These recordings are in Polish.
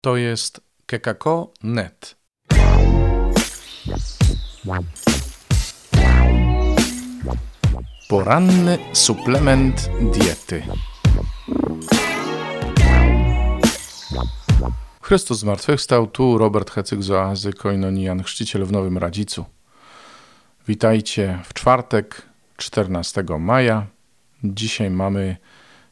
To jest kekako.net. Poranny suplement diety. Chrystus zmartwychwstał, tu Robert Hecyk z oazy Koinonian, chrzciciel w Nowym Radzicu. Witajcie w czwartek, 14 maja. Dzisiaj mamy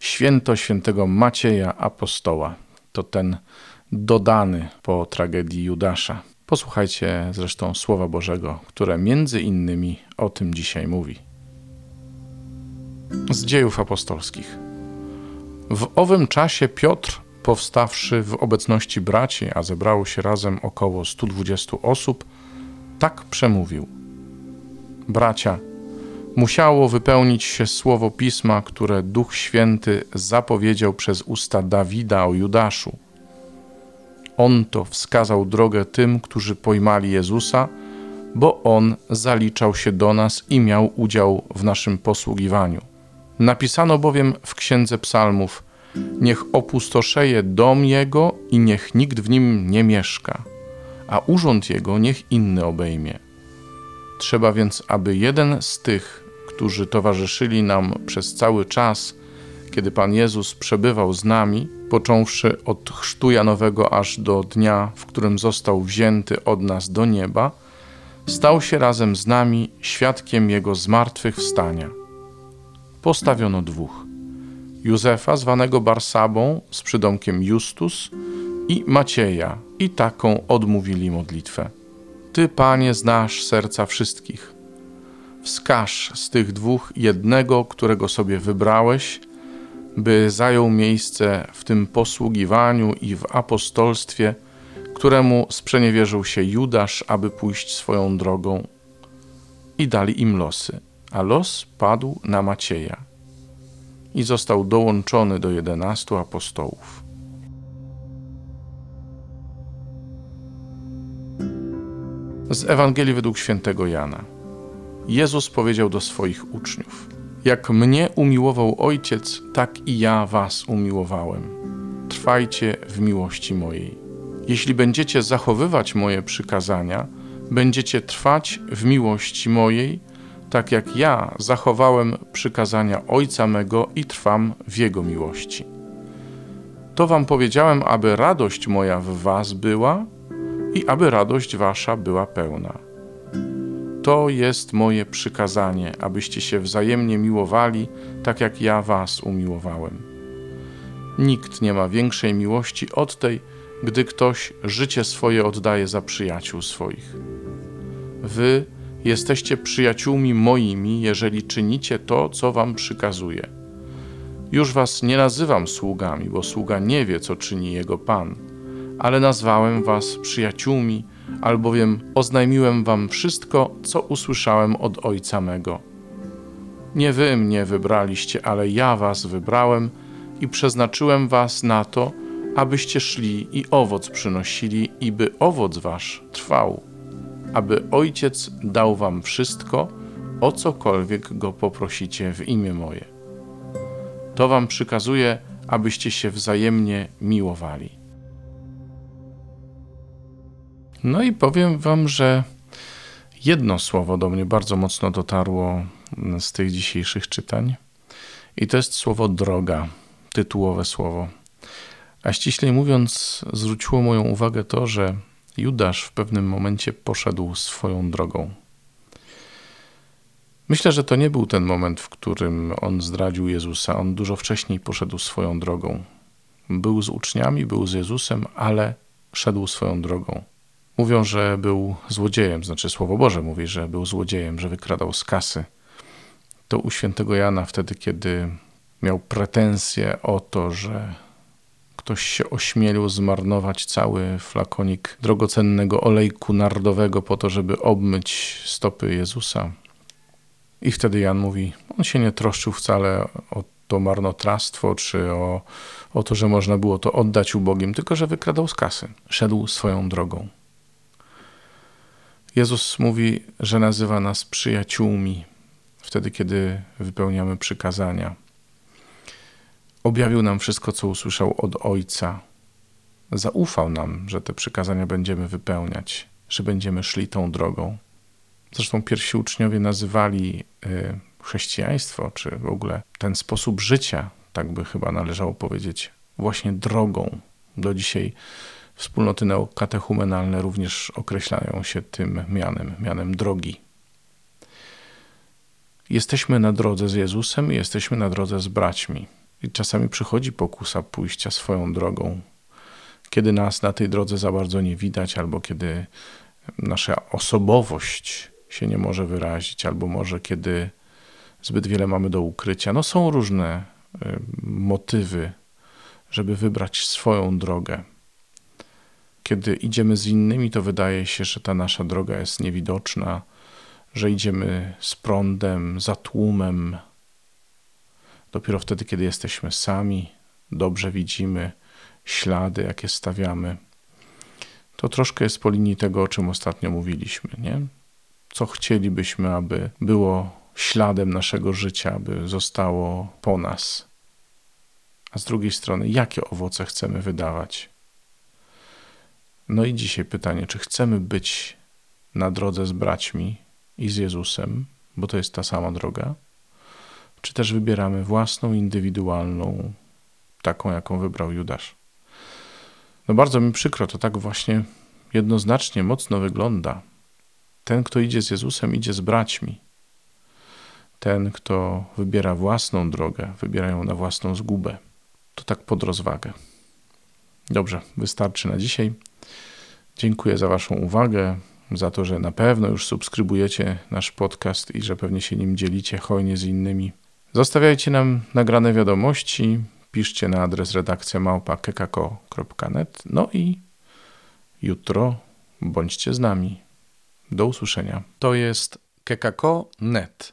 święto świętego Macieja Apostoła. To ten dodany po tragedii Judasza. Posłuchajcie zresztą Słowa Bożego, które między innymi o tym dzisiaj mówi. Z dziejów apostolskich. W owym czasie Piotr, powstawszy w obecności braci, a zebrało się razem około 120 osób, tak przemówił. Bracia, musiało wypełnić się słowo pisma, które Duch Święty zapowiedział przez usta Dawida o Judaszu on to wskazał drogę tym, którzy pojmali Jezusa, bo On zaliczał się do nas i miał udział w naszym posługiwaniu. Napisano bowiem w Księdze Psalmów: Niech opustoszeje dom Jego i niech nikt w nim nie mieszka, a urząd Jego niech inny obejmie. Trzeba więc, aby jeden z tych, którzy towarzyszyli nam przez cały czas, kiedy Pan Jezus przebywał z nami, począwszy od chrztu Janowego aż do dnia, w którym został wzięty od nas do nieba, stał się razem z nami świadkiem Jego zmartwychwstania. Postawiono dwóch. Józefa, zwanego Barsabą, z przydomkiem Justus, i Macieja, i taką odmówili modlitwę. Ty, Panie, znasz serca wszystkich. Wskaż z tych dwóch jednego, którego sobie wybrałeś, by zajął miejsce w tym posługiwaniu i w apostolstwie, któremu sprzeniewierzył się Judasz, aby pójść swoją drogą. I dali im losy, a los padł na Macieja i został dołączony do jedenastu apostołów. Z Ewangelii według świętego Jana. Jezus powiedział do swoich uczniów: jak mnie umiłował Ojciec, tak i ja was umiłowałem. Trwajcie w miłości mojej. Jeśli będziecie zachowywać moje przykazania, będziecie trwać w miłości mojej, tak jak ja zachowałem przykazania Ojca mego i trwam w Jego miłości. To wam powiedziałem, aby radość moja w was była i aby radość wasza była pełna. To jest moje przykazanie, abyście się wzajemnie miłowali, tak jak ja was umiłowałem. Nikt nie ma większej miłości od tej, gdy ktoś życie swoje oddaje za przyjaciół swoich. Wy jesteście przyjaciółmi moimi, jeżeli czynicie to, co wam przykazuję. Już was nie nazywam sługami, bo sługa nie wie, co czyni jego pan, ale nazwałem was przyjaciółmi, albowiem oznajmiłem wam wszystko, co usłyszałem od Ojca mego. Nie wy mnie wybraliście, ale ja was wybrałem i przeznaczyłem was na to, abyście szli i owoc przynosili, i by owoc wasz trwał, aby Ojciec dał wam wszystko, o cokolwiek go poprosicie w imię moje. To wam przykazuje, abyście się wzajemnie miłowali. No i powiem Wam, że jedno słowo do mnie bardzo mocno dotarło z tych dzisiejszych czytań, i to jest słowo droga, tytułowe słowo. A ściślej mówiąc, zwróciło moją uwagę to, że Judasz w pewnym momencie poszedł swoją drogą. Myślę, że to nie był ten moment, w którym on zdradził Jezusa. On dużo wcześniej poszedł swoją drogą. Był z uczniami, był z Jezusem, ale szedł swoją drogą. Mówią, że był złodziejem, znaczy Słowo Boże mówi, że był złodziejem, że wykradał z kasy. To u świętego Jana wtedy, kiedy miał pretensje o to, że ktoś się ośmielił zmarnować cały flakonik drogocennego olejku nardowego po to, żeby obmyć stopy Jezusa. I wtedy Jan mówi, on się nie troszczył wcale o to marnotrawstwo, czy o, o to, że można było to oddać ubogim, tylko że wykradał z kasy. Szedł swoją drogą. Jezus mówi, że nazywa nas przyjaciółmi wtedy, kiedy wypełniamy przykazania. Objawił nam wszystko, co usłyszał od Ojca. zaufał nam, że te przykazania będziemy wypełniać, że będziemy szli tą drogą. Zresztą pierwsi uczniowie nazywali y, chrześcijaństwo, czy w ogóle ten sposób życia, tak by chyba należało powiedzieć, właśnie drogą. Do dzisiaj wspólnoty neokatechumenalne również określają się tym mianem, mianem drogi. Jesteśmy na drodze z Jezusem i jesteśmy na drodze z braćmi. I czasami przychodzi pokusa pójścia swoją drogą, kiedy nas na tej drodze za bardzo nie widać, albo kiedy nasza osobowość się nie może wyrazić, albo może kiedy zbyt wiele mamy do ukrycia. No są różne y, motywy, żeby wybrać swoją drogę. Kiedy idziemy z innymi, to wydaje się, że ta nasza droga jest niewidoczna, że idziemy z prądem, za tłumem. Dopiero wtedy, kiedy jesteśmy sami, dobrze widzimy ślady, jakie stawiamy. To troszkę jest po linii tego, o czym ostatnio mówiliśmy, nie? Co chcielibyśmy, aby było śladem naszego życia, aby zostało po nas. A z drugiej strony, jakie owoce chcemy wydawać? No i dzisiaj pytanie, czy chcemy być na drodze z braćmi i z Jezusem, bo to jest ta sama droga, czy też wybieramy własną, indywidualną, taką, jaką wybrał Judasz? No bardzo mi przykro, to tak właśnie jednoznacznie, mocno wygląda. Ten, kto idzie z Jezusem, idzie z braćmi. Ten, kto wybiera własną drogę, wybiera ją na własną zgubę. To tak pod rozwagę. Dobrze, wystarczy na dzisiaj. Dziękuję za Waszą uwagę, za to, że na pewno już subskrybujecie nasz podcast i że pewnie się nim dzielicie hojnie z innymi. Zostawiajcie nam nagrane wiadomości, piszcie na adres redakcja małpa.kekako.net. No i jutro bądźcie z nami. Do usłyszenia. To jest kekako.net.